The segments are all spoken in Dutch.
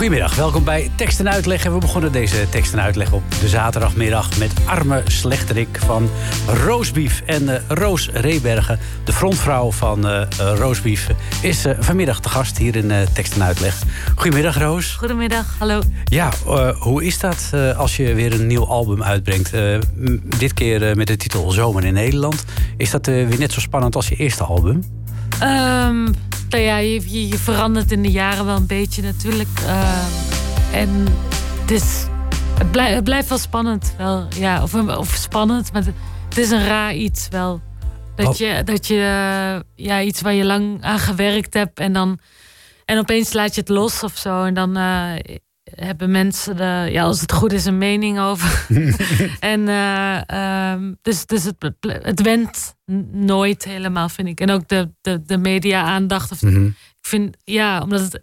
Goedemiddag, welkom bij Tekst en Uitleg. En we begonnen deze tekst en uitleg op de zaterdagmiddag... met arme slechterik van Roosbief. En eh, Roos Rebergen, de frontvrouw van eh, Roosbief... is vanmiddag te gast hier in Tekst en Uitleg. Goedemiddag, Roos. Goedemiddag, hallo. Ja, hoe is dat als je weer een nieuw album uitbrengt? Dit keer met de titel Zomer in Nederland. Is dat weer net zo spannend als je eerste album? Ehm, nou ja, je, je, verandert in de jaren wel een beetje natuurlijk. Ehm, en het, is, het, blijft, het blijft wel spannend. Wel, ja, of, of spannend, maar het is een raar iets wel. Dat Oh. je, dat je eh, ja, iets waar je lang aan gewerkt hebt en dan en opeens laat je het los of zo. En dan eh, hebben mensen, de, ja, als het goed is, een mening over. en eh, ehm, dus, dus het, het went nooit helemaal, vind ik. En ook de, de, de media-aandacht. Of, Mhm. Ik vind, ja, omdat het,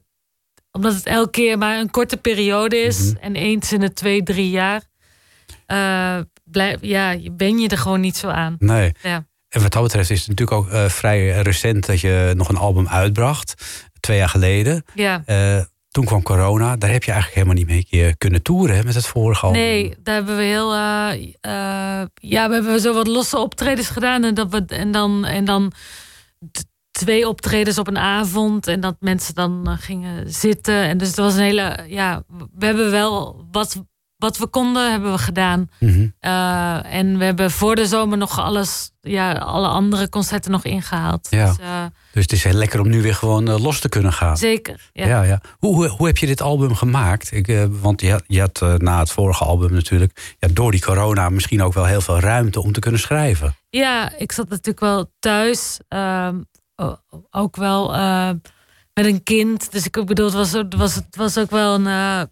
omdat het elke keer maar een korte periode is. En eens in de twee, drie jaar. eh, blijf, ja, ben je er gewoon niet zo aan. Nee. Ja. En wat dat betreft is het natuurlijk ook eh, vrij recent dat je nog een album uitbracht. Twee jaar geleden. Ja. Toen kwam corona. Daar heb je eigenlijk helemaal niet mee eh, kunnen toeren met het vorige. Nee, daar hebben we heel. eh, eh, ja, we hebben zo wat losse optredens gedaan. En, dat we, en dan. En dan twee optredens op een avond. En dat mensen dan gingen zitten. En dus het was een hele. Ja, we hebben wel wat, wat we konden, hebben we gedaan. Mhm. Eh, en we hebben voor de zomer nog alles. Ja, alle andere concerten nog ingehaald. Ja. Dus, eh, Dus het is heel lekker om nu weer gewoon eh, los te kunnen gaan. zeker. Ja. Ja, ja. Hoe, hoe, hoe heb je dit album gemaakt? Ik, want je had, je had na het vorige album natuurlijk... Ja, door die corona misschien ook wel heel veel ruimte om te kunnen schrijven. Ja, ik zat natuurlijk wel thuis. ehm, ook wel met een kind. Dus ik bedoel, het was, was, het was ook wel een.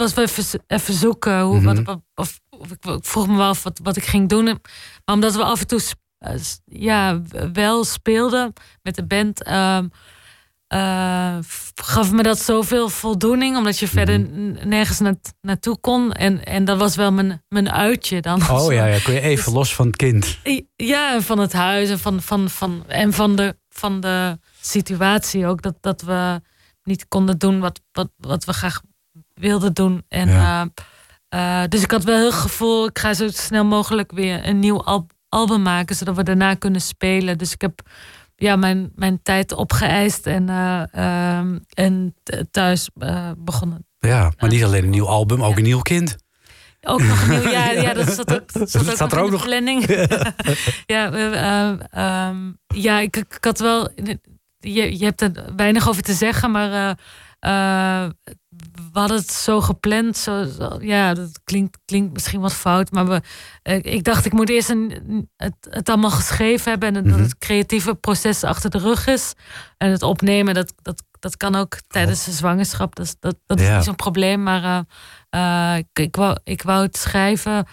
Was wel even, even zoeken. Hoe, Mhm. wat, wat- of, of ik, vroeg me wel af wat, wat ik ging doen. Maar omdat we af en toe eh, ja, wel speelden met de band. ehm, eh, gaf me dat zoveel voldoening, omdat je verder n- nergens na, naartoe kon. En, en dat was wel mijn, mijn uitje dan. Oh ja, ja, kun je even Dus- los van het kind. Ja, en van het huis en van, van, van, en van, de, van de situatie ook. Dat, dat we niet konden doen wat, wat, wat we graag wilden doen. En, Ja. eh, eh, dus ik had wel heel het gevoel, ik ga zo snel mogelijk weer een nieuw al- album maken, zodat we daarna kunnen spelen. Dus ik heb ja, mijn, mijn tijd opgeëist en, eh, ehm, en thuis begonnen. Ja, maar niet alleen een nieuw album, ook een nieuw kind. Ook nog een nieuw, ja, ja dat zat ook, dat zat ook nog er ook nog? planning. ja, we- eh, ehm, ja ik, ik had wel. Je, je hebt er weinig over te zeggen, maar we hadden het zo gepland. Zo, zo- ja, dat klinkt, klinkt misschien wat fout, maar we, ik dacht, ik moet eerst een, het, het allemaal geschreven hebben en dat Mhm. het creatieve proces achter de rug is. En het opnemen, dat, dat, dat kan ook tijdens de zwangerschap. Dat, is- dat, dat is niet zo'n probleem, maar eh, eh, ik, ik, wou, ik wou het schrijven.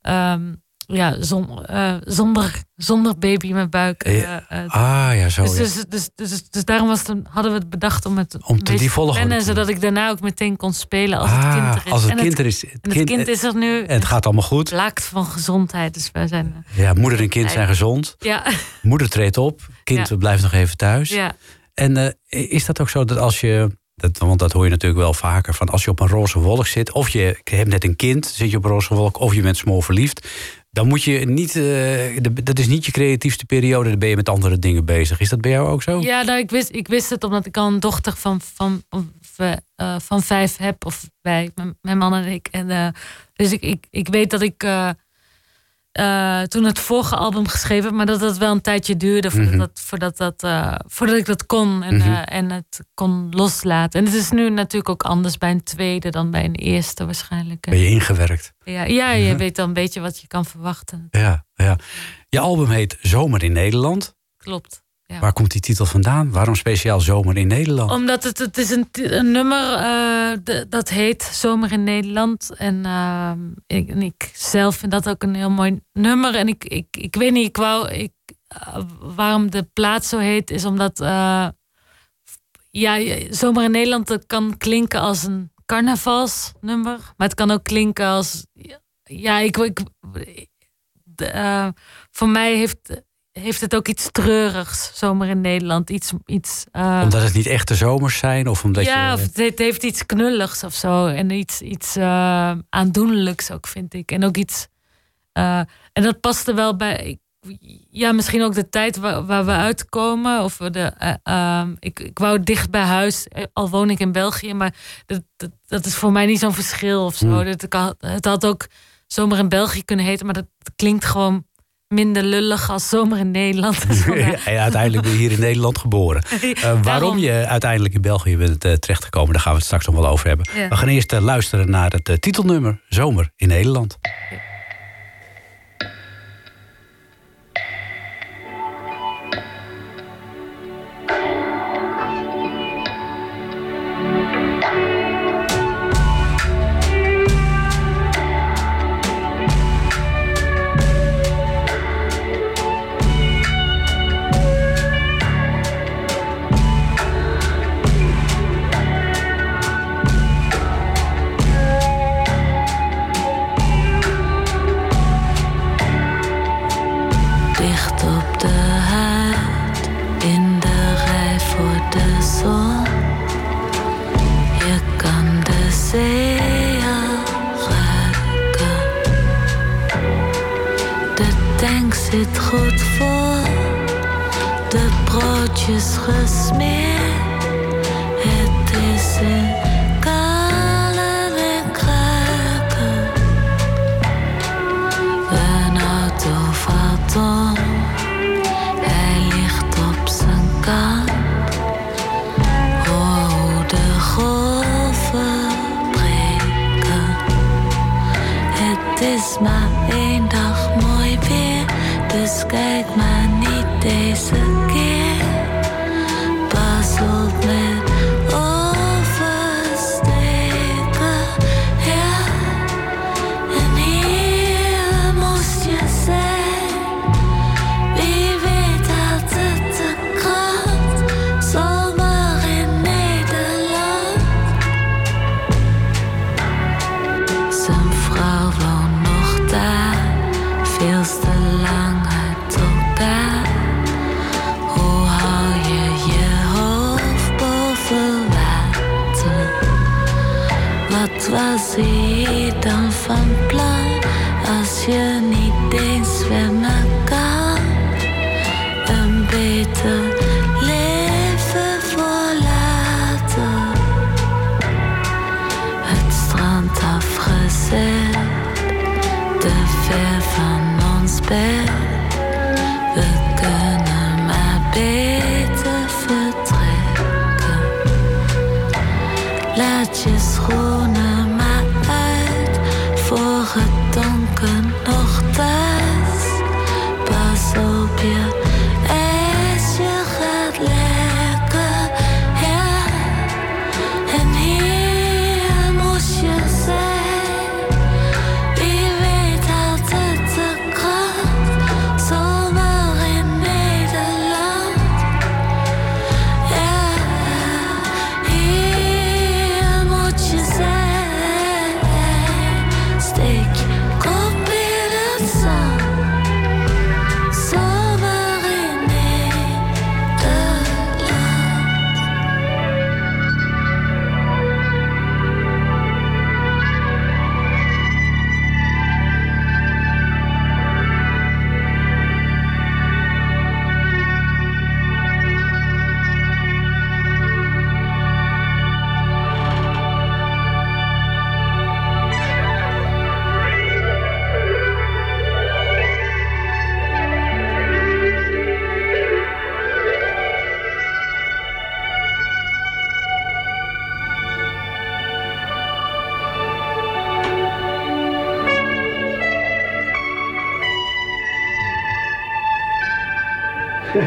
ehm, ja, zon, eh, zonder, zonder baby in mijn buik. eh, eh, Ah ja, zo. dus, ja. dus, dus, dus, dus daarom was het, hadden we het bedacht om het Om te die volgorde plannen, zodat ik daarna ook meteen kon spelen als het Ah, kind er is. Als het en kind er is. het kind is er nu. en het gaat allemaal goed. Blaakt van gezondheid. Dus wij zijn. Ja, moeder en kind zijn gezond. Ja, Moeder treedt op. Kind Ja. blijft nog even thuis. ja. En is dat ook zo dat als je. Dat, want dat hoor je natuurlijk wel vaker. Van als je op een roze wolk zit. Of je hebt net een kind. Zit je op een roze wolk. Of je bent smoor verliefd. Dan moet je niet. eh, dat is niet je creatiefste periode. Dan ben je met andere dingen bezig. Is dat bij jou ook zo? Ja, nou, ik, wist, ik wist het omdat ik al een dochter van, van, van, eh, van vijf heb. Of wij, mijn, man en ik. En, eh, dus ik, ik, ik weet dat ik eh, toen het vorige album geschreven maar dat het wel een tijdje duurde voordat, Mhm. dat, voordat, dat, eh, voordat ik dat kon en, Mhm. eh, en het kon loslaten. En het is nu natuurlijk ook anders bij een tweede dan bij een eerste waarschijnlijk. Ben je ingewerkt? Ja, ja, je Mhm. weet dan een beetje wat je kan verwachten. Ja, ja. Je album heet Zomer in Nederland. Klopt. Ja. Waar komt die titel vandaan? Waarom speciaal Zomer in Nederland? Omdat het, het is een, een nummer eh, de- dat heet Zomer in Nederland. En, ehm, ik, en ik zelf vind dat ook een heel mooi nummer. En ik, ik, ik weet niet, ik wou, ik, eh, waarom de plaats zo heet, is omdat eh, ja, Zomer in Nederland dat kan klinken als een carnavalsnummer. Maar het kan ook klinken als. Ja, ik. ik de, eh, voor mij heeft, heeft het ook iets treurigs, Zomer in Nederland. Iets. iets eh, Omdat het niet echte zomers zijn? Of omdat ja, je... of het heeft- het heeft iets knulligs of zo. En iets, iets eh, aandoenlijks ook, vind ik. En ook iets. eh, en dat paste wel bij. Ja, misschien ook de tijd waar, waar we uitkomen. Of we de, eh, ehm, ik, ik wou dicht bij huis, al woon ik in België. Maar dat, dat, dat is voor mij niet zo'n verschil of zo. Hmm. Dat het had ook zomer in België kunnen heten. Maar dat klinkt gewoon minder lullig als zomer in Nederland. Ja. Uiteindelijk ben je hier in Nederland geboren. Eh, waarom je uiteindelijk in België bent eh, terechtgekomen, daar gaan we het straks nog wel over hebben. Ja. We gaan eerst eh, luisteren naar het titelnummer Zomer in Nederland. Zit goed vol, de broodjes gesmeerd. Het is in kalen en kruiken. Een auto om. Hij ligt op zijn kant. Hoe de golven breken. Het is maar dus kijk maar niet deze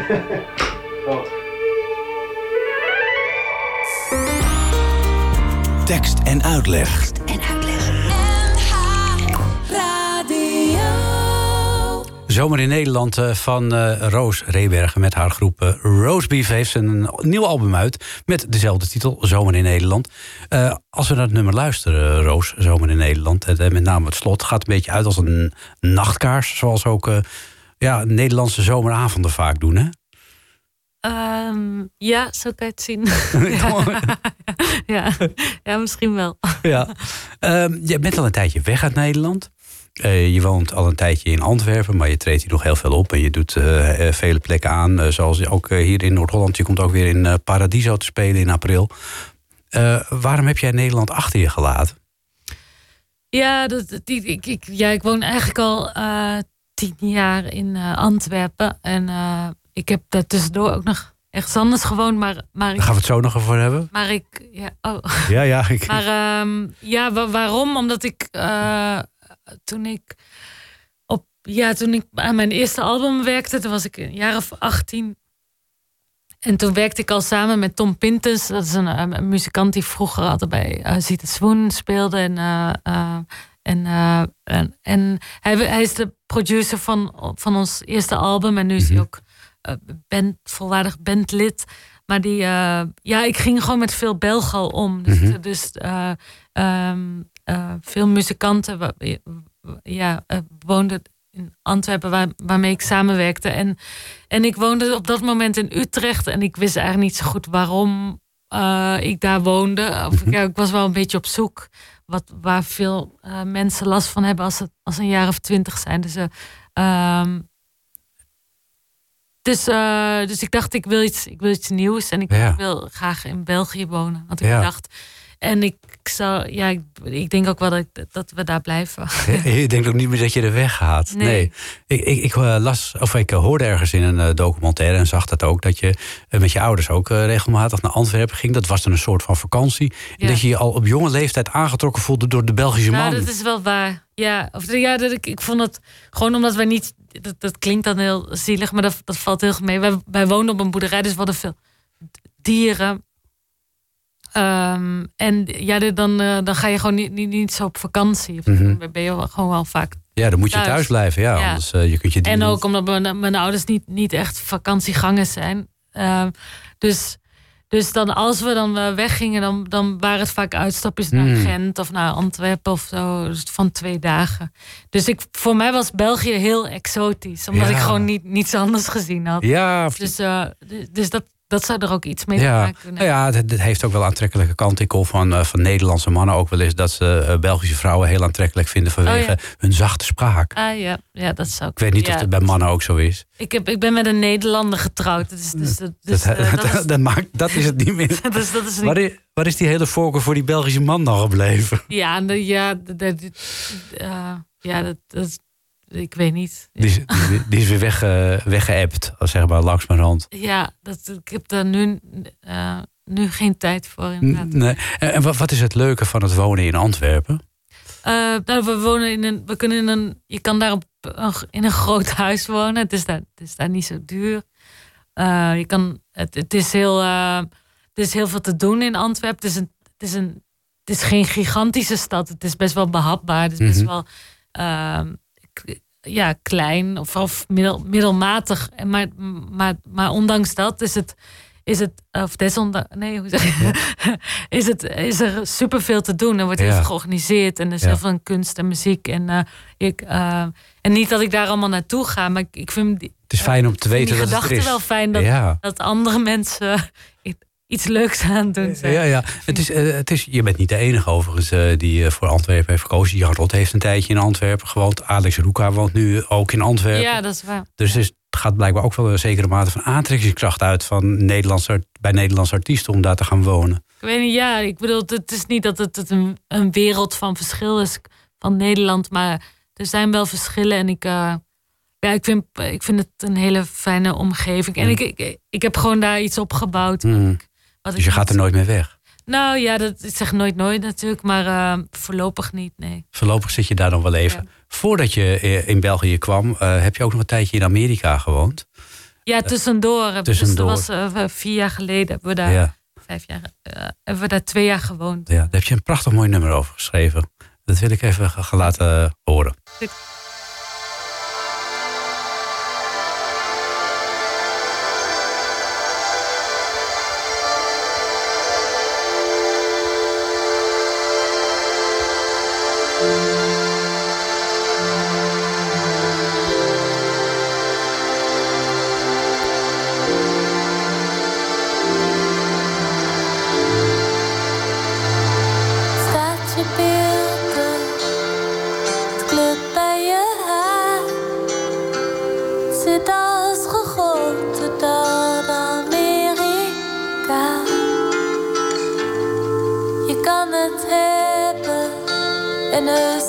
Tekst en uitleg. Zomer in Nederland eh, van eh, Roos Rebergen met haar groep eh, Roastbeef heeft ze een nieuw album uit met dezelfde titel, Zomer in Nederland. Eh, als we naar het nummer luisteren, Roos, Zomer in Nederland, en met name het slot, gaat een beetje uit als een nachtkaars, zoals ook eh, ja, Nederlandse zomeravonden vaak doen, hè? Ehm, ja, zo kan je het zien. ja. ja, misschien wel. ja. Ehm, je bent al een tijdje weg uit Nederland. Eh, je woont al een tijdje in Antwerpen, maar je treedt hier nog heel veel op. En je doet eh, eh, vele plekken aan, zoals ook hier in Noord-Holland. Je komt ook weer in Paradiso te spelen in april. Waarom heb jij Nederland achter je gelaten? Ja, dat, die, ik, ik, ja, ik woon eigenlijk al tien jaar in eh, Antwerpen. En eh, ik heb daar tussendoor ook nog ergens anders gewoond. Maar, maar, Daar ik, gaan we het zo nog over hebben. maar ik... Ja, oh. Ja, ja. Ik, Maar ehm, ja, wa- waarom? Omdat ik eh, toen ik op ja, toen ik aan mijn eerste album werkte, toen was ik een jaar of 18. En toen werkte ik al samen met Tom Pintus. Dat is een, een muzikant die vroeger altijd bij uh, Ziet het Swoon speelde. En, en, eh, en, en hij, hij is de producer van, van ons eerste album. En nu is hij ook eh, band, volwaardig bandlid. Maar die, eh, ja, ik ging gewoon met veel Belgal om. Dus, Mhm. dus eh, ehm, eh, veel muzikanten ja, woonden in Antwerpen waar, waarmee ik samenwerkte. En, en ik woonde op dat moment in Utrecht. En ik wist eigenlijk niet zo goed waarom ik daar woonde. Of, ja, ik was wel een beetje op zoek. Wat, waar veel eh, mensen last van hebben als ze als een jaar of twintig zijn. Dus, eh, ehm, Dus, eh, dus ik dacht, ik wil iets, ik wil iets nieuws. En ik Ja. wil graag in België wonen. Had ik Ja. gedacht. En ik, ik zou, ja, ik, ik denk ook wel dat, ik- dat we daar blijven. Je denkt ook niet meer dat je er weggaat. Nee. Nee. Ik, ik, ik eh, las, of ik eh, hoorde ergens in een eh, documentaire en zag dat ook, dat je met je ouders ook regelmatig naar Antwerpen ging. Dat was dan een soort van vakantie. En Ja. dat je je al op jonge leeftijd aangetrokken voelde door de Belgische man. Nou, dat is wel waar. Ja, of, ja dat, ik, ik vond het gewoon omdat wij niet. Dat, dat klinkt dan heel zielig, maar dat, dat valt heel goed mee. Wij, wij woonden op een boerderij, dus we hadden veel dieren. Ehm, en ja, dan, eh, dan ga je gewoon niet, niet, niet zo op vakantie. Mhm. Dan ben je gewoon wel vaak. Ja, dan moet je thuis. blijven. Ja, Ja. anders eh, je kunt je En ook omdat mijn, mijn ouders niet, niet echt vakantiegangers zijn. Ehm, dus, dus dan als we dan eh, weggingen, dan, dan waren het vaak uitstapjes naar Hmm. Gent of naar Antwerpen of zo. Dus van twee dagen. Dus ik, voor mij was België heel exotisch. Omdat Ja. ik gewoon niet, niets anders gezien had. Ja, of- Dus, dus dat, dat zou er ook iets mee ja. maken kunnen Nou ja, het, het heeft ook wel aantrekkelijke kant. Ik hoor van, eh, van Nederlandse mannen ook wel eens dat ze eh, Belgische vrouwen heel aantrekkelijk vinden vanwege Oh, hun zachte spraak. Ah ja, ja, dat zou Ik weet niet ja, of dat bij mannen ook zo is. Ik, heb, ik ben met een Nederlander getrouwd. Dus, dus, dus, dus, dat, eh, dat, is, dat, maakt, dat is het niet meer. dus dat is niet Waar is, waar is die hele voorkeur voor die Belgische man dan gebleven? Ja, de- ja, eh, ja dat, dat is- ik weet niet. Die is, die, die is weer weg, weggeëpt, zeg maar, langs mijn hand. Ja, dat, ik heb daar nu, eh, nu geen tijd voor inderdaad. Nee. En en wat, wat is het leuke van het wonen in Antwerpen? Eh, nou, we wonen in een, we kunnen in een, je kan daar op in een groot huis wonen. Het is daar, het is daar niet zo duur. Eh, je kan, het, het is heel, er is heel veel te doen in Antwerpen. Het is een, het is een, het is geen gigantische stad. Het is best wel behapbaar. Het is best Mhm. wel, ehm, ja, klein of, of middel, middelmatig. Maar, maar, maar ondanks dat is het, is het of desondanks, nee, hoe zeg je, is, het, is er superveel te doen. Er wordt heel Ja. veel georganiseerd en er is Ja. heel veel kunst en muziek. En, eh, ik, eh, en niet dat ik daar allemaal naartoe ga, maar ik, ik vind die, Het is fijn om te weten dat het er is. wel fijn dat, dat andere mensen iets leuks aan doen zijn. Ja, ja. Het is, eh, het is, je bent niet de enige overigens eh, die eh, voor Antwerpen heeft gekozen. Jan Rot heeft een tijdje in Antwerpen gewoond. Alex Roeka woont nu ook in Antwerpen. Ja, dat is waar. Dus is- het gaat blijkbaar ook wel een zekere mate van aantrekkingskracht uit van Nederlandse, bij Nederlandse artiesten om daar te gaan wonen. Ik weet niet, ja, ik bedoel, het is niet dat het, het een, een wereld van verschil is van Nederland, maar er zijn wel verschillen en ik, eh, ja, ik, vind, ik vind het een hele fijne omgeving. En Mm. ik, ik, ik heb gewoon daar iets opgebouwd. Mm. ik- wat Dus je gaat er nooit meer weg. Nou ja, dat ik zeg nooit nooit natuurlijk, maar eh, voorlopig niet, nee. Voorlopig zit je daar nog wel even. Ja. Voordat je eh, in België kwam, eh, heb je ook nog een tijdje in Amerika gewoond. Ja, tussendoor. Dus tussendoor. dat was eh, vier jaar geleden, hebben we daar, Ja, vijf jaar, eh, hebben we daar twee jaar gewoond. ja, daar heb je een prachtig mooi nummer over geschreven. Dat wil ik even gaan laten horen. En dus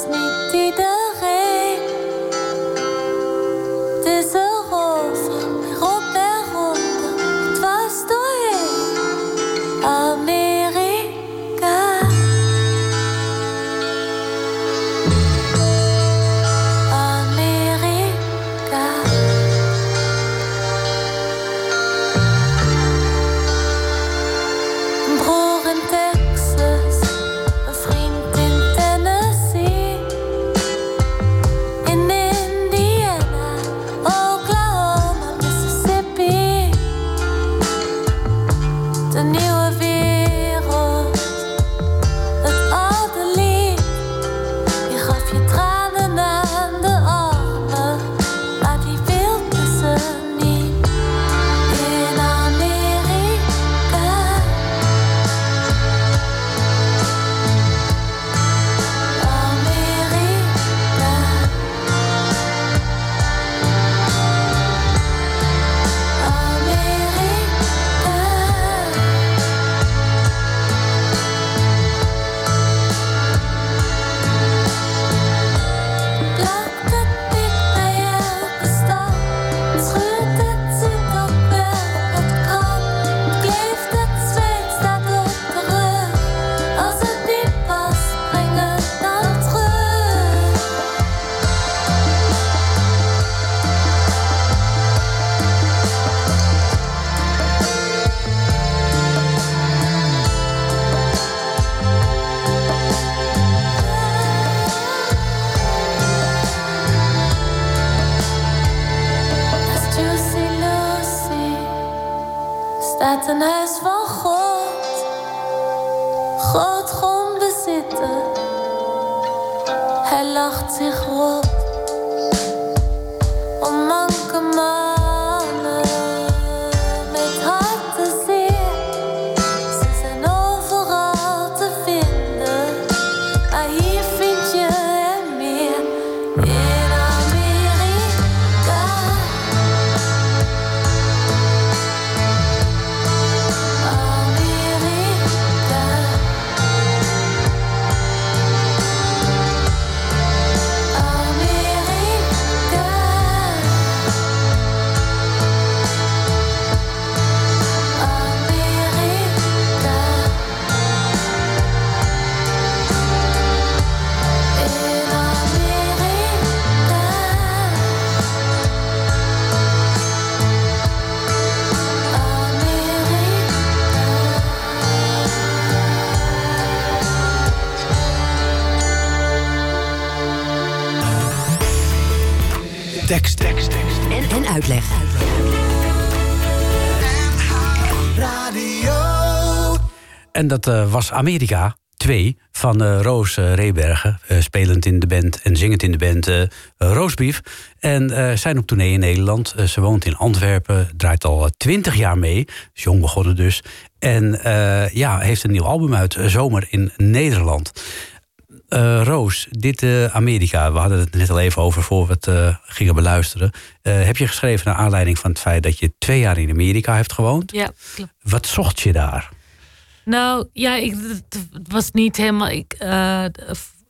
En dat eh, was Amerika 2 van eh, Roos eh, Rebergen. spelend in de band en zingend in de band Roosbief. En zijn op tournee in Nederland. Ze woont in Antwerpen. Draait al twintig jaar mee. Is jong begonnen dus. En ja, heeft een nieuw album uit. Zomer in Nederland. Roos, dit Amerika, we hadden het net al even over voor we het gingen beluisteren. Heb je geschreven naar aanleiding van het feit dat je twee jaar in Amerika hebt gewoond? Ja, klopt. Wat zocht je daar? Nou, ja, ik, het was niet helemaal. Ik, eh,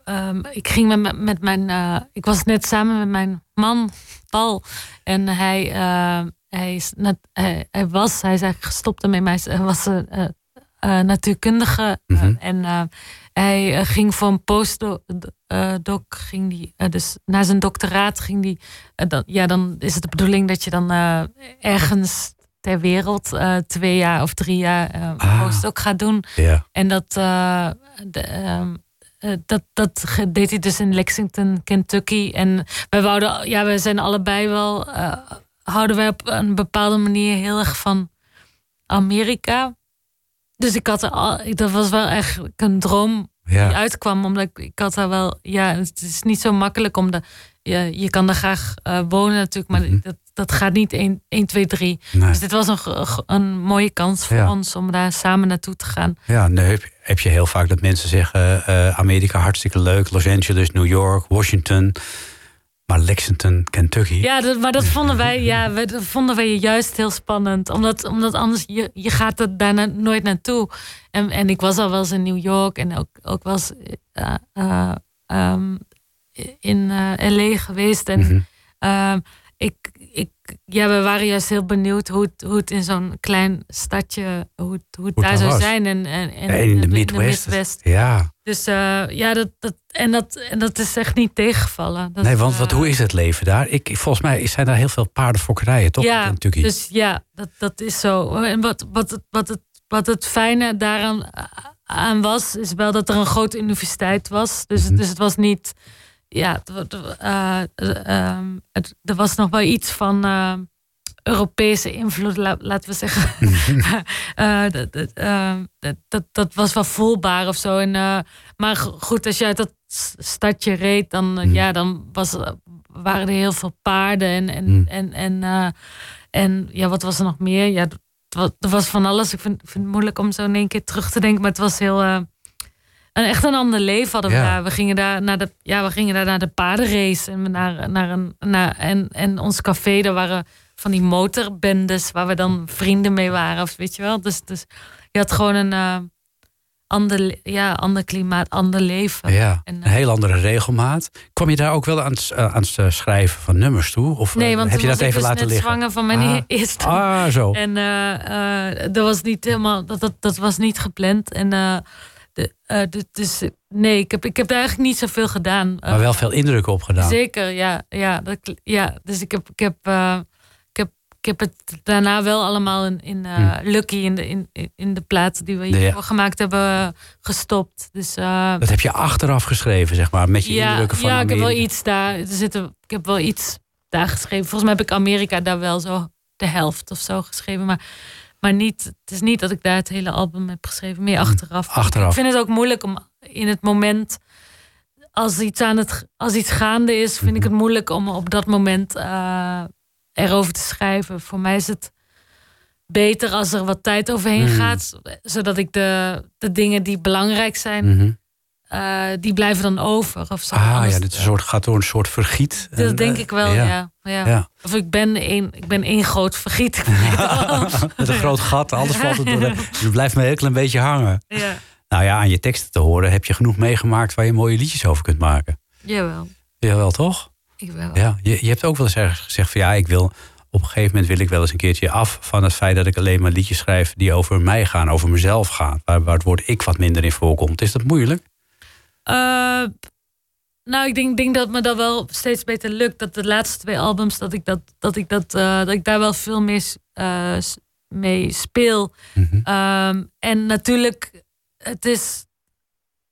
ehm, ik ging met, mijn- met mijn. eh, ik was net samen met mijn man, Paul. En hij, eh, hij, is net, hij, hij was, hij is eigenlijk gestopt ermee, maar hij was een natuurkundige. Mhm. en hij ging voor een postdoc, doc, ging die, dus na zijn doctoraat ging die. dan, ja, dan is het de bedoeling dat je dan ergens ter wereld eh, twee jaar of drie jaar eh Ah. postdoc gaat doen. En dat, eh, de, ehm, eh, dat, dat deed hij dus in Lexington, Kentucky. En wij wouden, ja, we zijn allebei wel, houden wij op een bepaalde manier heel erg van Amerika. Dus ik had er al, dat was wel echt een droom Ja. die uitkwam. Omdat ik, ik had daar wel, ja, het is niet zo makkelijk om de, je, je kan daar graag wonen natuurlijk, maar Mhm. dat, dat gaat niet 1, 1 2, 3. Nee. Dus dit was een, een mooie kans voor Ja. ons om daar samen naartoe te gaan. Ja, nee, heb, je heel vaak dat mensen zeggen... eh, Amerika hartstikke leuk, Los Angeles, New York, Washington... maar Lexington, Kentucky... Ja, dat, maar dat vonden wij, ja, we- dat vonden wij juist heel spannend. Omdat, omdat anders, je, je gaat er daarna nooit naartoe. En, en ik was al wel eens in New York en ook, ook wel eens eh, eh, ehm, in LA geweest. En Mhm. ehm, ik, ja, we waren juist heel benieuwd hoe het, hoe het in zo'n klein stadje, hoe het, hoe het Hoe daar zou was. zijn. En, en, en En in de Midwest. Midwest. Ja, Dus eh, ja, dat, dat, en, dat, en dat is echt niet tegengevallen. Dat, nee, want wat, eh, hoe is het leven daar? Ik, volgens mij zijn daar heel veel paardenfokkerijen, toch? Ja, dus ja, dat, dat is zo. En wat, wat, het, wat, het, wat het fijne daaraan aan was, is wel dat er een grote universiteit was. Dus, Mhm. dus het was niet. Ja, eh, eh, ehm, er was nog wel iets van eh, Europese invloed, la- laten we zeggen. Eh, dat, dat, dat, was wel voelbaar of zo. En, maar go- goed, als je uit dat stadje reed, dan, Mhm. ja, dan was, waren er heel veel paarden. En, en, Mhm. en, en, en ja, wat was er nog meer? Ja, er was van alles. Ik vind, vind het moeilijk om zo in één keer terug te denken. Maar het was heel. Een, echt een ander leven hadden we Ja. daar. We gingen daar naar de, ja, we gingen daar naar de paardenrace. En, naar, naar een, naar, en, en ons café, daar waren van die motorbendes waar we dan vrienden mee waren. Of weet je wel. Dus, dus je had gewoon een eh, ander, ja, ander klimaat, ander leven. ja, En, een eh, heel andere regelmaat. Kwam je daar ook wel aan het, eh, aan het schrijven van nummers toe? Of Nee, want heb je dat even dus laten liggen? zwanger van mijn Ah. eerste. Ah, zo. En dat was niet helemaal, dat, dat, dat was niet gepland. En de, eh, de- dus nee, ik heb, ik heb daar eigenlijk niet zoveel gedaan. maar wel veel indruk opgedaan. Zeker, ja. Ja, dat, ja dus ik heb, ik, heb, eh, ik, heb, ik heb het daarna wel allemaal in, in eh, Lucky, in de, in, in de plaats die we. Ja. hiervoor gemaakt hebben, gestopt. Dus Dat heb je achteraf geschreven, zeg maar, met je ja, indrukken van ja ik heb wel iets daar. Er zitten, ik heb wel iets daar geschreven. Volgens mij heb ik Amerika daar wel zo de helft of zo geschreven. Maar, Maar niet, het is niet dat ik daar het hele album heb geschreven, meer achteraf. achteraf. Ik vind het ook moeilijk om in het moment, als iets, aan het, als iets gaande is, vind ik het moeilijk om op dat moment eh, erover te schrijven. Voor mij is het beter als er wat tijd overheen Mhm. gaat, zodat ik de, de dingen die belangrijk zijn, Mhm. Eh, die blijven dan over. Of zo. Ah ja, dit is een soort, gaat door een soort vergiet. dat En, denk eh, ik wel, ja. ja. Ja. Of ik ben één, ik ben één groot vergiet. Het. Met een groot gat, alles valt er door. de- Het blijft me een heel klein beetje hangen. ja, Nou ja, aan je teksten te horen heb je genoeg meegemaakt waar je mooie liedjes over kunt maken. jawel. Jawel, toch? Ik wel. Ja, je, je hebt ook wel eens ergens gezegd van ja, ik wil op een gegeven moment wil ik wel eens een keertje af van het feit dat ik alleen maar liedjes schrijf die over mij gaan, over mezelf gaan, waar, waar het woord ik wat minder in voorkomt. Is dat moeilijk? Eh, nou, ik denk, denk dat me dat wel steeds beter lukt. Dat de laatste twee albums, dat ik, dat, dat ik, dat, eh, dat ik daar wel veel mee, s- eh, mee speel. Mhm. Ehm, en natuurlijk, het is.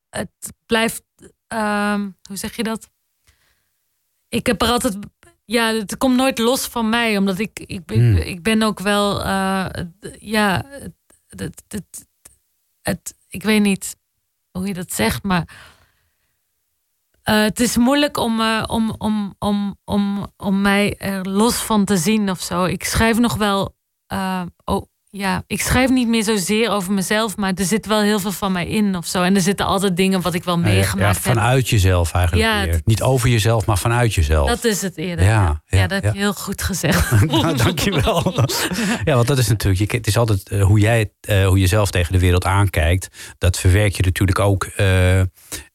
Het blijft. ehm, hoe zeg je dat? Ik heb er altijd. Ja, het komt nooit los van mij, omdat ik. Ik, ben- Hmm. ik ben ook wel. ja, het, het, het, het- ik weet niet hoe je dat zegt, maar. Eh, het is moeilijk om, eh, om, om, om, om, om mij er los van te zien of zo. Ik schrijf nog wel. eh, oh, ja, ik schrijf niet meer zozeer over mezelf, maar er zit wel heel veel van mij in of zo. En er zitten altijd dingen wat ik wel ja, meegemaakt ja, heb. vanuit jezelf eigenlijk Ja, weer. het- Niet over jezelf, maar vanuit jezelf. Dat is het eerder. Ja, dat heb je heel goed gezegd. nou, dankjewel. ja, want dat is natuurlijk, je, het is altijd hoe jij hoe je zelf tegen de wereld aankijkt. Dat verwerk je natuurlijk ook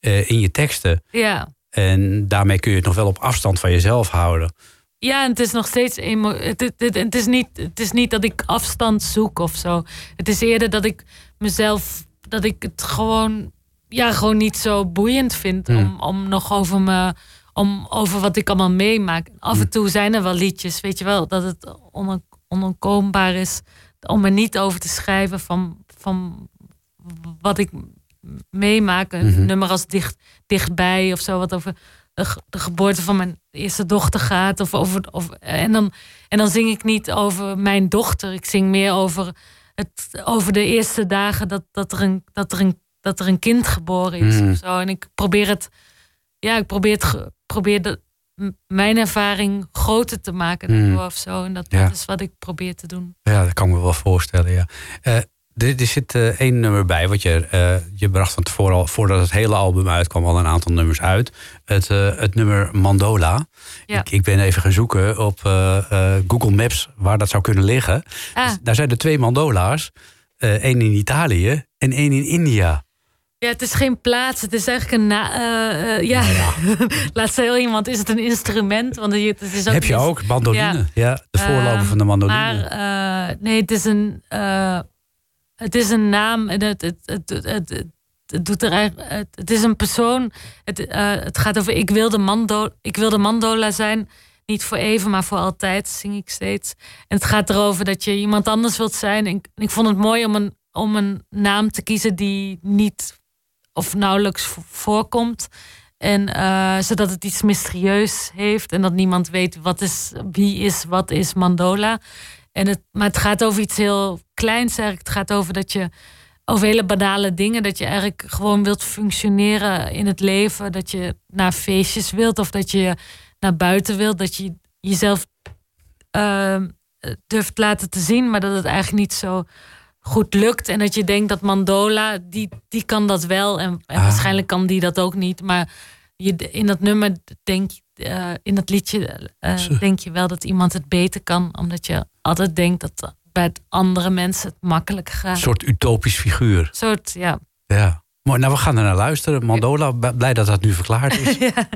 eh, in je teksten. ja. En daarmee kun je het nog wel op afstand van jezelf houden. Ja, en het is nog steeds het, het, het, het is niet, het is niet dat ik afstand zoek of zo. Het is eerder dat ik mezelf, dat ik het gewoon, ja, gewoon niet zo boeiend vind Hmm. om, om nog over me, om over wat ik allemaal meemaak. Af Hmm. en toe zijn er wel liedjes, weet je wel, dat het on, onontkoombaar is om er niet over te schrijven van, van wat ik meemaak. Een Mhm. nummer als dicht, dichtbij of zo, wat over de, ge- de geboorte van mijn eerste dochter gaat. Of over, of, en, dan, en dan zing ik niet over mijn dochter. Ik zing meer over, het, over de eerste dagen dat, dat, er een, dat, er een, dat er een kind geboren is. Mhm. Of zo. En ik probeer het, ja, ik probeer, het, probeer de, mijn ervaring groter te maken Mhm. of zo. En dat, Ja. dat is wat ik probeer te doen. Ja, dat kan ik me wel voorstellen, ja. Eh, er, er zit eh, één nummer bij, wat je, eh, je bracht van tevoren al, voordat het hele album uitkwam, al een aantal nummers uit. Het, eh, het nummer Mandola. Ja. Ik, ik ben even gaan zoeken op Google Maps waar dat zou kunnen liggen. Ah, Dus daar zijn er twee mandola's. één in Italië en één in India. Ja, het is geen plaats. Het is eigenlijk een. Na, ja, laat heel iemand. Is het een instrument? Want het is ook Heb je ook, mandoline. Ja, de voorloper Ehm, van de mandoline. Maar nee, het is een. Het is een naam en het, het, het, het, het, doet er eigenlijk. Het, is een persoon. Het, eh, het gaat over. Ik wilde, mando, ik wilde mandola zijn. Niet voor even, maar voor altijd, zing ik steeds. En het gaat erover dat je iemand anders wilt zijn. En ik, vond het mooi om een, om een naam te kiezen die niet of nauwelijks vo- voorkomt. En eh, zodat het iets mysterieus heeft en dat niemand weet wat is, wie is, wat is Mandola. En het, maar het gaat over iets heel kleins eigenlijk. Het gaat over dat je over hele banale dingen. Dat je eigenlijk gewoon wilt functioneren in het leven. Dat je naar feestjes wilt of dat je naar buiten wilt. Dat je jezelf ehm, durft laten te zien, maar dat het eigenlijk niet zo goed lukt. En dat je denkt dat Mandola, die, die kan dat wel. En, en Ah. waarschijnlijk kan die dat ook niet. Maar je, in dat nummer denk eh, in dat liedje eh, denk je wel dat iemand het beter kan. Omdat je altijd denkt dat bij andere mensen het makkelijk gaat. Een soort utopisch figuur. Een soort, ja. Ja. Mooi, nou we gaan er naar luisteren. Mandola, blij dat dat nu verklaard is. ja.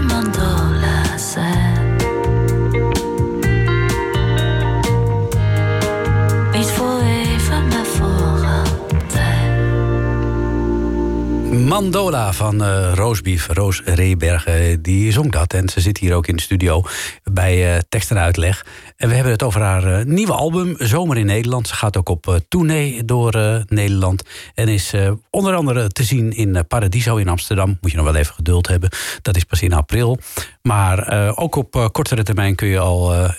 Mandola voor even, maar voor. Mandola van eh Roosbief, Roos Rebergen, die zong dat. En ze zit hier ook in de studio bij eh tekst en uitleg. En we hebben het over haar eh, nieuwe album, Zomer in Nederland. Ze gaat ook op eh, tournee door eh, Nederland. En is onder andere te zien in Paradiso in Amsterdam. Moet je nog wel even geduld hebben. Dat is pas in april. Maar ook op kortere termijn kun je al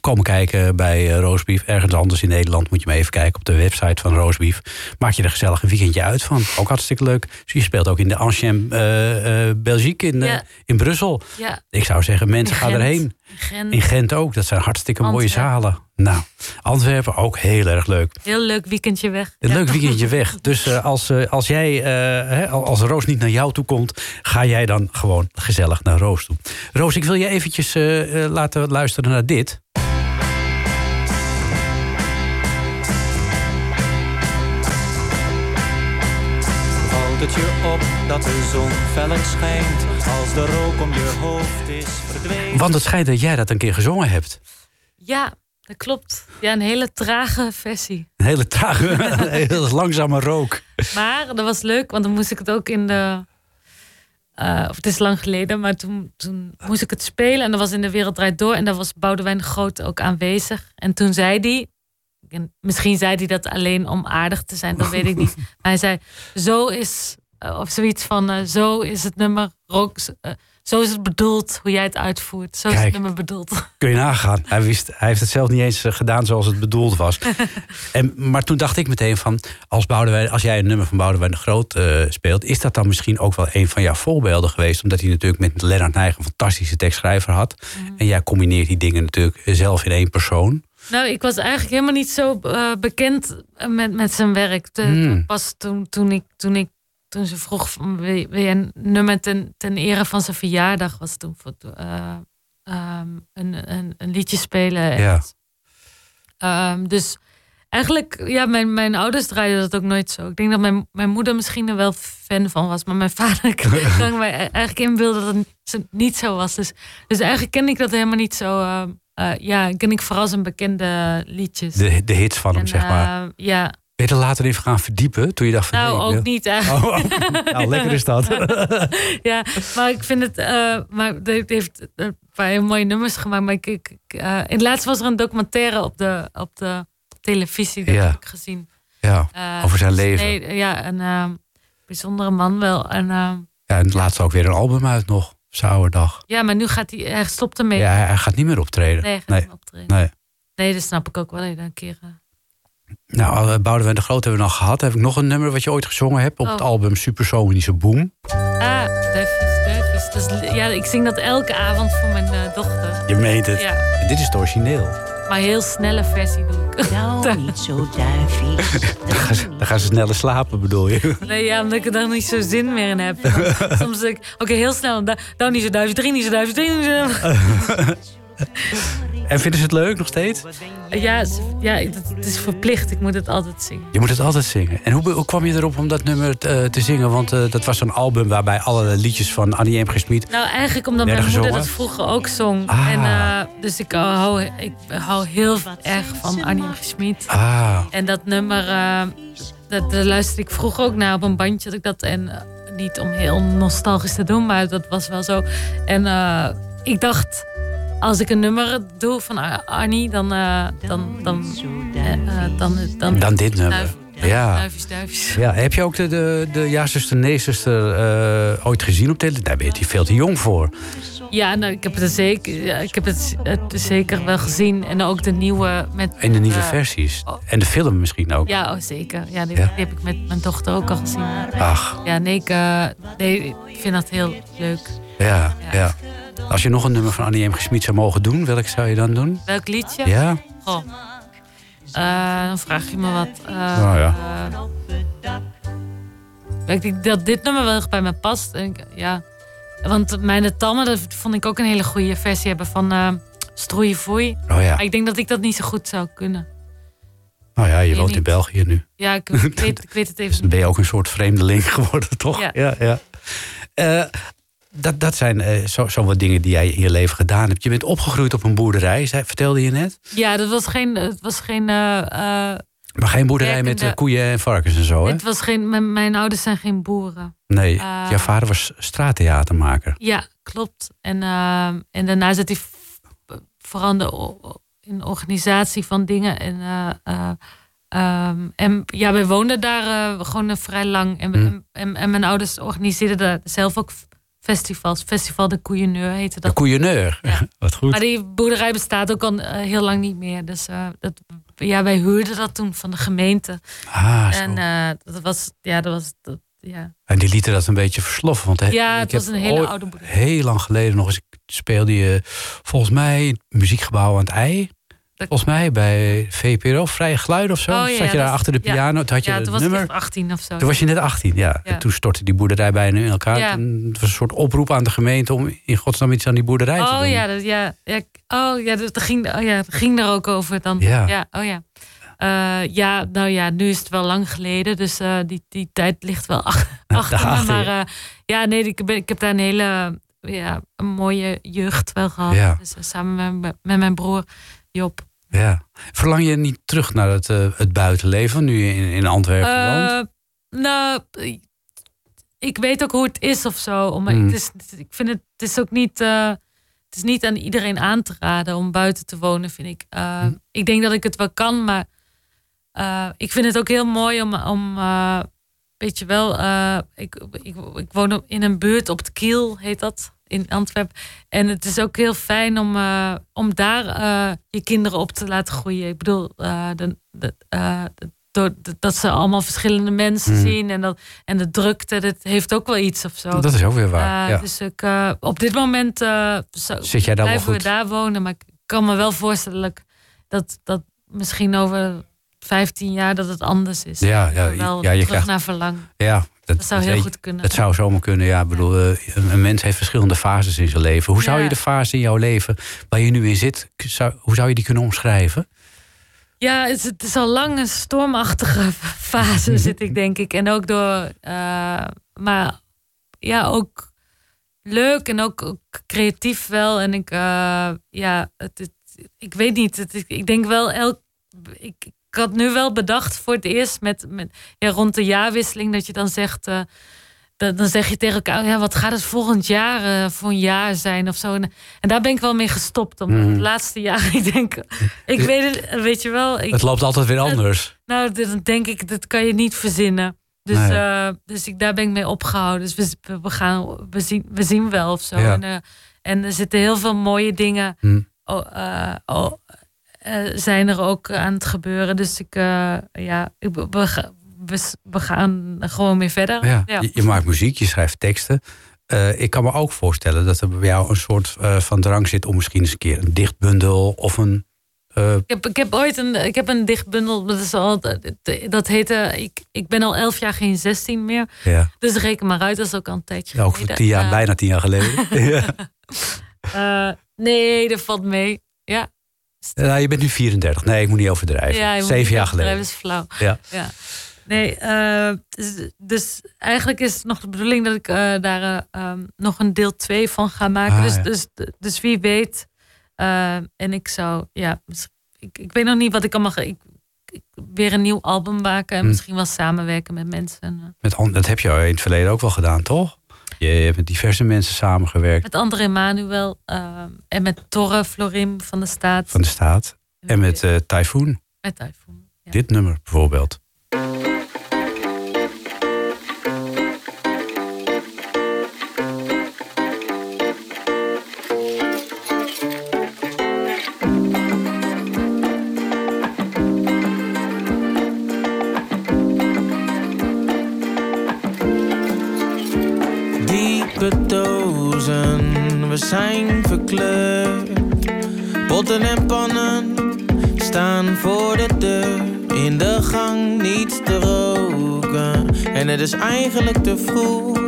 komen kijken bij Roosbief. Ergens anders in Nederland moet je maar even kijken op de website van Roosbief. Maak je er gezellig een weekendje uit van. Ook hartstikke leuk. Dus je speelt ook in de Ancien Belgique in, Ja. in Brussel. Ja, Ik zou zeggen, mensen gaan erheen. In Gent. In Gent ook. Dat zijn hartstikke mooie zalen. Nou, Antwerpen ook heel erg leuk. Heel leuk weekendje weg. Een Ja. leuk weekendje weg. Dus eh, als, eh, als jij, eh, hè, als Roos niet naar jou toe komt, ga jij dan gewoon gezellig naar Roos toe. Roos, ik wil je eventjes laten luisteren naar dit. Valt het je op dat de zon feller schijnt als de rook om je hoofd is verdwenen? Want het schijnt dat jij dat een keer gezongen hebt. Ja, dat klopt. Ja, een hele trage versie. Een hele trage, een heel langzame rook. Maar dat was leuk, want dan moest ik het ook in de. eh, of het is lang geleden, maar toen, toen moest ik het spelen en dat was in de wereld draait door en daar was Boudewijn de Groot ook aanwezig. En toen zei hij, en misschien zei hij dat alleen om aardig te zijn, dat weet ik niet. Maar hij zei: Zo is, eh, of zoiets van: eh, Zo is het nummer rook. eh, zo is het bedoeld, hoe jij het uitvoert. Zo is het nummer bedoeld. Kun je nagaan. Hij, wist, hij heeft het zelf niet eens gedaan zoals het bedoeld was. en, maar toen dacht ik meteen van... Als, Boudewijn, als jij een nummer van Boudewijn de Groot speelt... is dat dan misschien ook wel een van jouw voorbeelden geweest? Omdat hij natuurlijk met Lennart Nijg een fantastische tekstschrijver had. En jij combineert die dingen natuurlijk zelf in één persoon. Nou, ik was eigenlijk helemaal niet zo bekend met, met zijn werk. De- Hmm. Pas toen, toen, ik, toen, ik, toen ze vroeg, wil, je- een nummer ten, ten ere van zijn verjaardag, was toen voor, ehm, een, een, een liedje spelen. En, Ja. ehm, dus eigenlijk, ja, mijn, mijn ouders draaiden dat ook nooit zo. Ik denk dat mijn, mijn moeder misschien er wel fan van was, maar mijn vader kan mij eigenlijk inbeelden dat het niet zo was. Dus, dus eigenlijk ken ik dat helemaal niet zo. eh, eh, ja, ken ik vooral zijn bekende liedjes. De, de hits van hem, zeg maar. ja, Ben je er later even gaan verdiepen? Toen je dacht van... nou ik ook niet eigenlijk. Oh, oh. nou, lekker is dat. ja, maar ik vind het. eh maar het heeft een paar hele mooie nummers gemaakt. Maar ik, ik, eh, in het laatst was er een documentaire op de, op de televisie. Dat Ja. heb ik gezien. ja, Eh, over zijn dus leven. nee, ja, en, ehm, bijzondere man wel. En, eh, Ja, en het laatst ook weer een album uit nog. Zouwerdag. ja, maar nu gaat hij, hij stopt ermee. Ja, hij, gaat niet meer optreden. Nee, hij gaat nee. niet optreden. nee. Nee, dat snap ik ook wel. Een keer. Nou, eh, Boudewijn de Groot hebben we nog gehad. Heb ik nog een nummer wat je ooit gezongen hebt op Oh. het album Supersonische Boom. Ah, duifjes, duifjes. Ja, ik zing dat elke avond voor mijn eh, dochter. Je meent het. Ja, Dit is het origineel. maar heel snelle versie doe ik. Nou, niet zo duifjes. Dan gaan ze, dan gaan ze sneller slapen, bedoel je? Nee, ja, omdat ik er dan niet zo zin meer in heb. Soms denk ik, oké, heel snel. Da- Dan niet zo duizend, drie niet zo duizend, drie niet zo En vinden ze het leuk nog steeds? Ja, het- ja het, is verplicht. Ik moet het altijd zingen. Je moet het altijd zingen. En hoe, hoe kwam je erop om dat nummer te, te zingen? Want eh, dat was zo'n album waarbij alle liedjes van Annie M. G. Schmid... Nou, eigenlijk omdat mijn moeder dat vroeger ook zong. Ah. En, eh, dus ik, eh, hou, ik hou heel erg van Annie M. G. Schmid. Ah, En dat nummer, eh, dat, daar luisterde ik vroeger ook naar op een bandje. Dat ik dat, en eh, niet om heel nostalgisch te doen, maar dat was wel zo. En eh, ik dacht, als ik een nummer doe van Ar- Annie, dan, eh, dan, dan, eh, eh, dan, dan, dan dit nummer. duif- Ja. duifjes, duifjes. Ja, heb je ook de, de, de Ja-zuster, Nee-zuster ooit gezien op televisie? Daar ben je veel te jong voor. Ja, nou, ik heb het zeker, ja, ik heb het, het zeker wel gezien. En ook de nieuwe met. In de nieuwe versies. oh. En de film misschien ook. Ja, oh, zeker. Ja, die, Ja? die heb ik met mijn dochter ook al gezien. Ach, Ja, nee, ik, nee, ik vind dat heel leuk. ja, ja. Als je nog een nummer van Annie M. G. Schmid zou mogen doen, welk zou je dan doen? Welk liedje? Ja? Goh. Eh, dan vraag je me wat. Nou ja. eh, ik denk dat dit nummer wel erg bij me past. En ik- ja. Want Mijn Tammen, dat vond ik ook een hele goede versie hebben van Stroeien Foei. Oh ja. Maar ik denk dat ik dat niet zo goed zou kunnen. Nou ja, je woont in. België nu. Ja, ik, ik weet, ik weet het Dus even dan ben je ook een soort vreemdeling geworden, toch? Ja. ja, ja. Dat, dat zijn eh, zo, zo wat dingen die jij in je leven gedaan hebt. Je bent opgegroeid op een boerderij, zei, vertelde je net. Ja, dat was geen. Het was geen. eh, eh, Maar geen boerderij met koeien en varkens en zo, hè? het was geen. Mijn, mijn ouders zijn geen boeren. Nee, eh, jouw vader was straattheatermaker. Ja, klopt. En, en daarna zit hij vooral in de, organisatie van dingen. En, eh, eh, ehm, en ja, wij woonden daar gewoon vrij lang. En, Hmm. en, en mijn ouders organiseerden daar zelf ook festivals. Festival de Koeieneur heette De dat. koeieneur. Ja. Wat goed. Maar die boerderij bestaat ook al eh, heel lang niet meer. Dus eh, dat, ja, wij huurden dat toen van de gemeente. Ah, zo. En eh, dat was, ja, dat was, dat, ja. En die lieten dat een beetje versloffen. Want Ja, het was een hele oude boerderij. Heel lang geleden nog eens speelde je volgens mij muziekgebouw aan het ei. Volgens mij bij VPRO, Vrije Geluiden of zo. Oh, ja, Zat je daar achter de piano, toen had je Ja, het was nummer. echt 18 of zo. Toen was je net 18, ja. En toen stortte die boerderij bijna in elkaar. En Het was een soort oproep aan de gemeente om in godsnaam iets aan die boerderij te Oh doen. ja, dat, ja, ja, oh ja, dat ging, oh ja, dat ging er ook over dan. Ja. oh ja. Eh, ja, nou ja, nu is het wel lang geleden, dus eh, die, die tijd ligt wel ach- achter me. Maar ja. eh, ja, nee, ik, ben, ik heb daar een hele ja, een mooie jeugd wel gehad. Ja. Dus, samen met, met mijn broer Job. Ja. Verlang je niet terug naar het, eh, het buitenleven, nu je in, in Antwerpen woont? Eh, nou, ik weet ook hoe het is of zo. Om, Hmm. het is, ik vind het, het is ook niet, eh, het is niet aan iedereen aan te raden om buiten te wonen, vind ik. Hmm. Ik denk dat ik het wel kan, maar ik vind het ook heel mooi om, om weet je wel, ik, ik, ik woon in een buurt op het Kiel, heet dat, in Antwerpen. En het is ook heel fijn om, eh, om daar eh, je kinderen op te laten groeien. Ik bedoel, eh, de, door, de- dat ze allemaal verschillende mensen Hmm. zien en, dat, en de drukte, dat heeft ook wel iets of zo. Dat is ook weer waar. Ja. Dus ik, op dit moment zo- Zit jij daar blijven we daar wonen. Maar ik kan me wel voorstellen dat- dat, misschien over 15 jaar dat het anders is. Ja, ja, wel ja, je terug krijgt- naar verlang. Ja, Dat zou heel weet- goed kunnen. Dat zou zomaar kunnen, ja. Ik bedoel, eh, een, een mens heeft verschillende fases in zijn leven. Hoe zou je de fase in jouw leven waar je nu in zit, zou, hoe zou je die kunnen omschrijven? Ja, het is, het is al lang een stormachtige fase, zit ik denk ik. En ook door, eh, maar ja, ook leuk en ook, ook creatief wel. En ik, eh, ja, het, het- ik weet niet. Het, ik denk wel elk. Ik, ik had nu wel bedacht voor het eerst met, met ja, rond de jaarwisseling dat je dan zegt. eh, dan, dan zeg je tegen elkaar, ja, wat gaat het volgend jaar eh, voor een jaar zijn of zo. En, en daar ben ik wel mee gestopt. Omdat Mhm. het laatste jaar, ik denk, ik weet het, weet je wel. Ik, Het loopt altijd weer anders. nou, dan denk ik, dat kan je niet verzinnen. Dus, Nee. eh, dus ik, daar ben ik mee opgehouden. Dus we, we, gaan, we, zien, we zien wel of zo. Ja. En, en er zitten heel veel mooie dingen. Hm. Eh, zijn er ook aan het gebeuren. Dus ik, eh, ja, ik, we, ga- we, we gaan gewoon mee verder. Ja. Ja. Je, je maakt muziek, je schrijft teksten. Eh, ik kan me ook voorstellen dat er bij jou een soort van drang zit om misschien eens een keer een dichtbundel of een. Ik heb, ik heb ooit een, ik heb een dichtbundel, dat, is al, dat, heette, ik, ik ben al elf jaar geen 16 meer. ja, Dus reken maar uit, dat is ook al een tijdje ook tien jaar, bijna tien jaar geleden. nee, dat valt mee. Ja, Nou, je bent nu 34. Nee, ik moet niet overdrijven. ja Zeven jaar geleden. is flauw. Ja. Ja. Nee, eh, dus, dus eigenlijk is het nog de bedoeling dat ik eh, daar eh, ehm, nog een deel 2 van ga maken. Ah, dus, ja. dus, dus wie weet. en ik zou, ja, ik, ik weet nog niet wat ik allemaal ga. Ik, ik, weer een nieuw album maken en Hm. misschien wel samenwerken met mensen. En, Met, dat heb je in het verleden ook wel gedaan, toch? Je hebt met diverse mensen samengewerkt met André Manuel eh, en met Torre Florim van de Staat. van de staat. En met eh Typhoon. met Typhoon. Ja. Dit nummer bijvoorbeeld. En pannen staan voor de deur. In de gang niets te roken. En het is eigenlijk te vroeg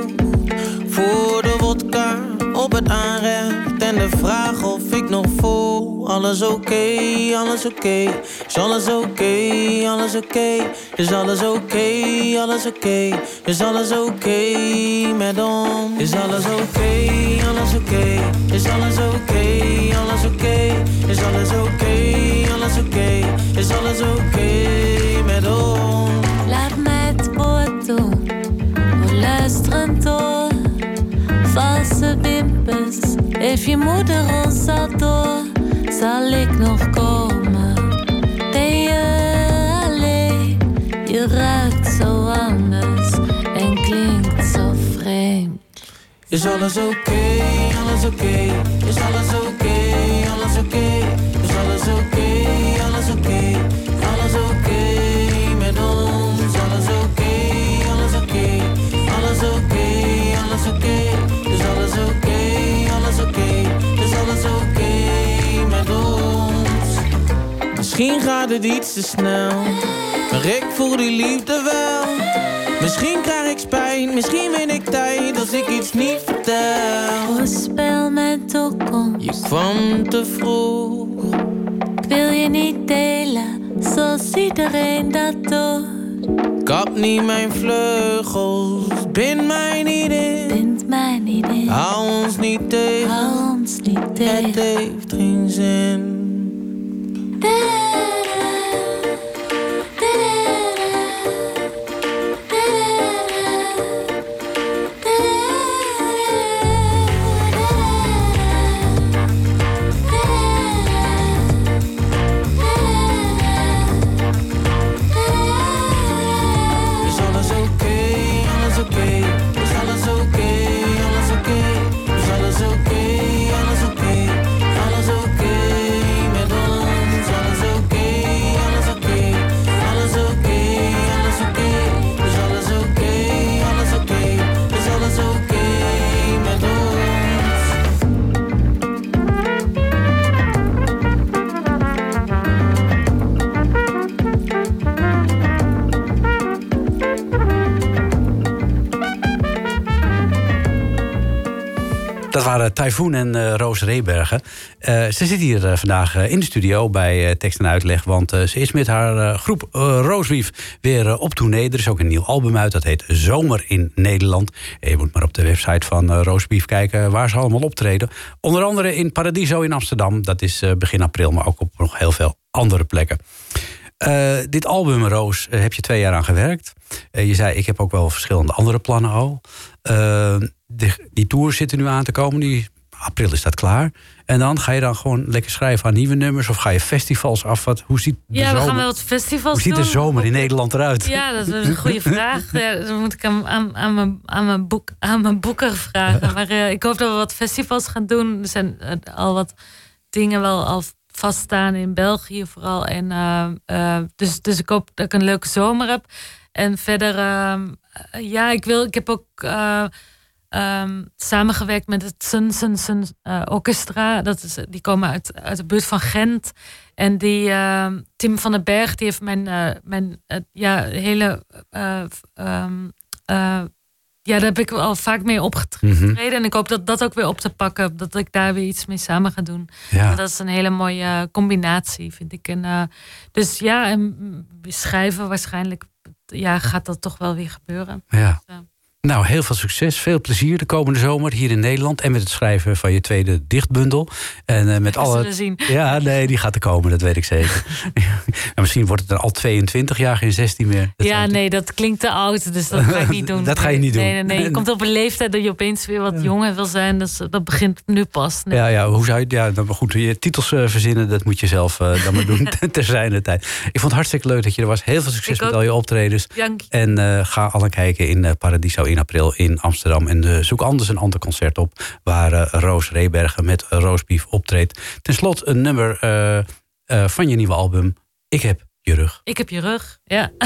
voor de wodka op het aanrecht. En de vraag of ik nog voel. Alles oké, alles oké. Is alles oké, alles oké. Is alles oké, alles oké. Is alles oké met ons. Is alles oké, alles oké. Is alles oké, alles oké. Is alles oké, alles oké. Is alles oké met ons. Laat mij het woord doen, luisterend door. Valse wimpers, heeft je moeder ons al door? Zal ik nog komen? Ben je alleen? Je ruikt zo anders en klinkt zo vreemd. Is alles oké, alles oké. Is alles oké, alles oké. Is alles oké, Misschien gaat het iets te snel. Maar ik voel die liefde wel. Misschien krijg ik spijt, misschien win ik tijd als ik iets niet vertel. Voorspel mijn toekomst, Je kwam te vroeg. ik wil je niet delen, zoals iedereen dat doet. Kap niet mijn vleugels, bind mij niet in. Vindt mij niet in, Hou ons niet tegen, hou ons niet het tegen. heeft geen zin. Waren Typhoon en eh, Roos Rebergen. Eh, ze zit hier eh, vandaag in de studio bij Tekst en Uitleg. Want ze is met haar groep Rooswief weer op tournee. Er is ook een nieuw album uit. Dat heet Zomer in Nederland. Je moet maar op de website van Rooswief kijken waar ze allemaal optreden. Onder andere in Paradiso in Amsterdam. Dat is begin april, maar ook op nog heel veel andere plekken. Eh, dit album, Roos, eh, heb je twee jaar aan gewerkt. Eh, je zei, ik heb ook wel verschillende andere plannen al. De- die tours zitten nu aan te komen. Die april is dat klaar. En dan ga je dan gewoon lekker schrijven aan nieuwe nummers... of ga je festivals af? Wat, hoe ziet de Ja, we zomer, gaan wel wat festivals hoe ziet de zomer in Nederland eruit? Ja, dat is een goede vraag. Ja, dan moet ik aan, aan, aan, mijn, aan, mijn, boek, aan mijn boeker vragen. Maar ik hoop dat we wat festivals gaan doen. Er zijn al wat dingen wel al vaststaan in België vooral. En, eh, eh, dus, dus ik hoop dat ik een leuke zomer heb. En verder, ehm, eh, ja, ik, wil, ik heb ook eh, ehm, samengewerkt met het Sun Sun Sun Orchestra. Dat is, die komen uit, uit de buurt van Gent. En die ehm, Tim van den Berg, die heeft mijn, mijn ja, hele. Ja, daar heb ik al vaak mee opgetreden. Mhm. En ik hoop dat dat ook weer op te pakken. Dat ik daar weer iets mee samen ga doen. Ja. Dat is een hele mooie eh, combinatie, vind ik. En, eh, dus ja, en mm, schrijven waarschijnlijk ja, gaat dat toch wel weer gebeuren. Ja. Ja. Nou, heel veel succes. Veel plezier de komende zomer hier in Nederland. En met het schrijven van je tweede dichtbundel. En eh, met alle. zien. Ja, nee, die gaat er komen, dat weet ik zeker. nou, misschien wordt het er al 22 jaar, geen 16 meer. Dat ja, nee, dat klinkt te oud, dus dat ga ik niet doen. Dat ga je niet doen. Nee, nee, nee. Je komt op een leeftijd dat je opeens weer wat jonger wil zijn. Dus dat begint nu pas. Nee. Ja, ja, hoe zou je. Ja, dan, maar goed, je titels eh, verzinnen, dat moet je zelf eh, dan maar doen ter zijner tijd. Ik vond het hartstikke leuk dat je er was. Heel veel succes Ik met ook. al je optredens. Dank je. En eh, ga alle kijken in eh, Paradiso in april in Amsterdam. En eh, zoek anders een ander concert op waar eh, Roos Rebergen met Roosbief optreedt. Ten slotte een nummer eh, van je nieuwe album. Ik heb je rug. Ik heb je rug. Ja.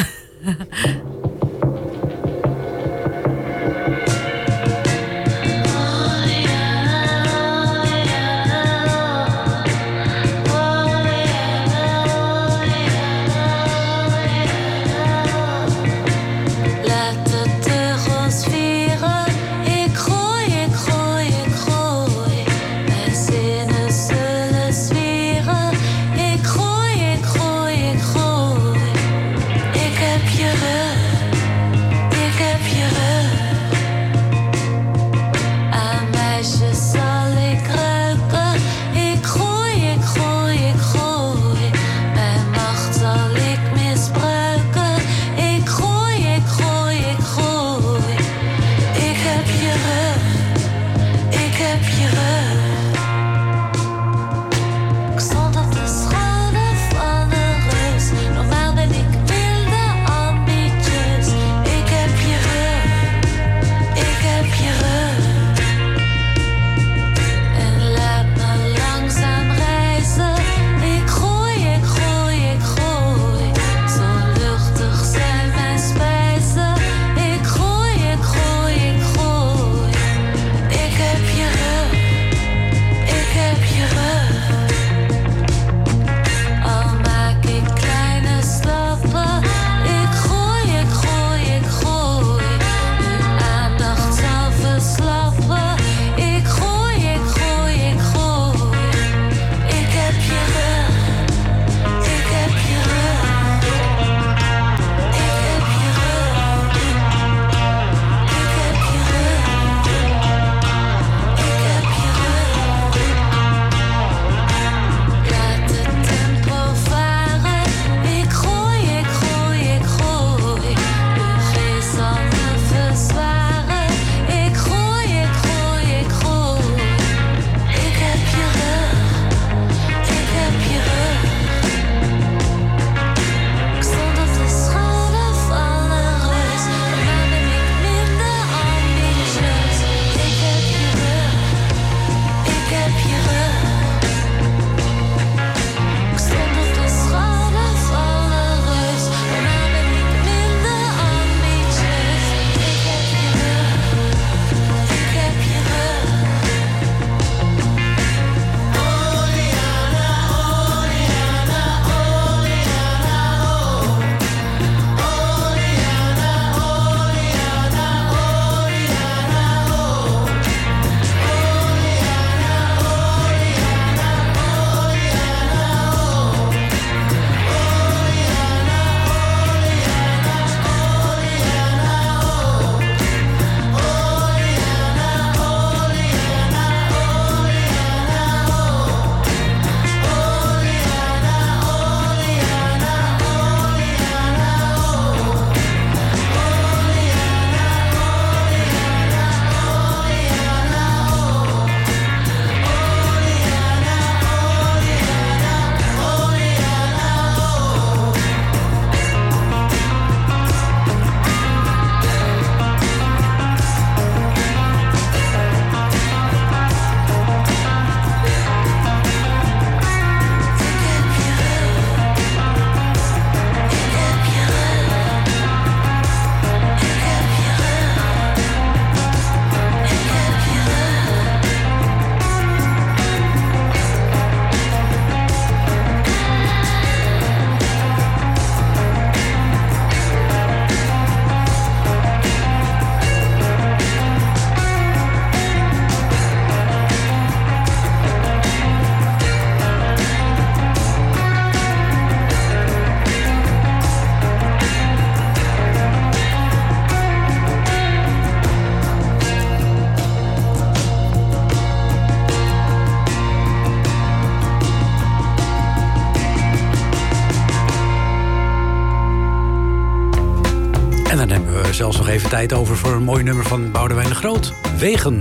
mooi nummer van Boudewijn de Groot. Wegen.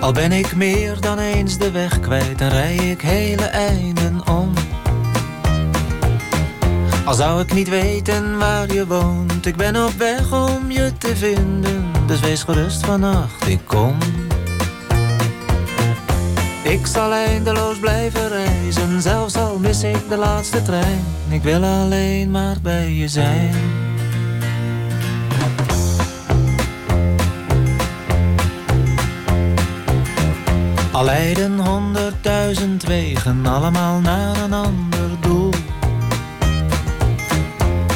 Al ben ik meer dan eens de weg kwijt, dan rij ik hele einden om. Al zou ik niet weten waar je woont, ik ben op weg om je te vinden. Dus wees gerust vannacht, ik kom. Ik zal eindeloos blijven reizen, zelfs al mis ik de laatste trein. Ik wil alleen maar bij je zijn. Al leiden honderdduizend wegen, allemaal naar een ander doel.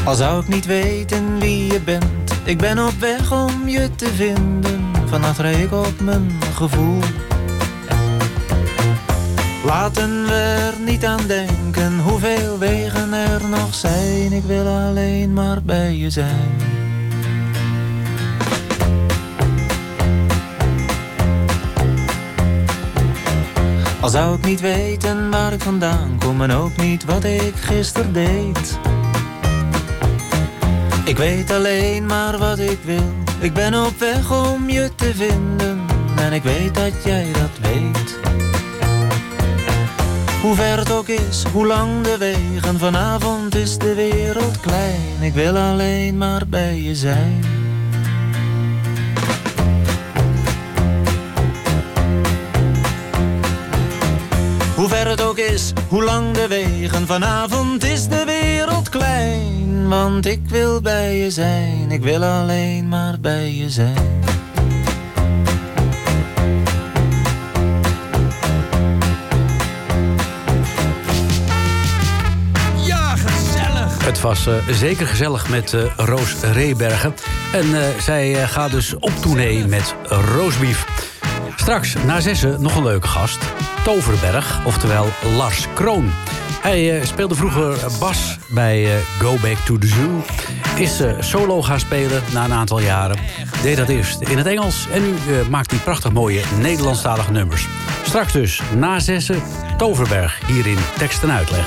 Al zou ik niet weten wie je bent, ik ben op weg om je te vinden. Vannacht rij ik op mijn gevoel. Laten we er niet aan denken hoeveel wegen er nog zijn. Ik wil alleen maar bij je zijn. Al zou ik niet weten waar ik vandaan kom en ook niet wat ik gisteren deed. Ik weet alleen maar wat ik wil. Ik ben op weg om je te vinden en ik weet dat jij dat weet. Hoe ver het ook is, hoe lang de wegen, vanavond is de wereld klein. Ik wil alleen maar bij je zijn. Hoe ver het ook is, hoe lang de wegen, vanavond is de wereld klein. Want ik wil bij je zijn, ik wil alleen maar bij je zijn. Het was eh, zeker gezellig met eh, Roos Rebergen. En eh, zij gaat dus op tournee met Roosbief. Straks, na zessen, nog een leuke gast. Toverberg, oftewel Lars Kroon. Hij speelde vroeger bas bij Go Back to the Zoo. Is solo gaan spelen na een aantal jaren. Deed dat eerst in het Engels. En nu maakt hij prachtig mooie Nederlandstalige nummers. Straks dus, na zessen, Toverberg. Hier in tekst en uitleg.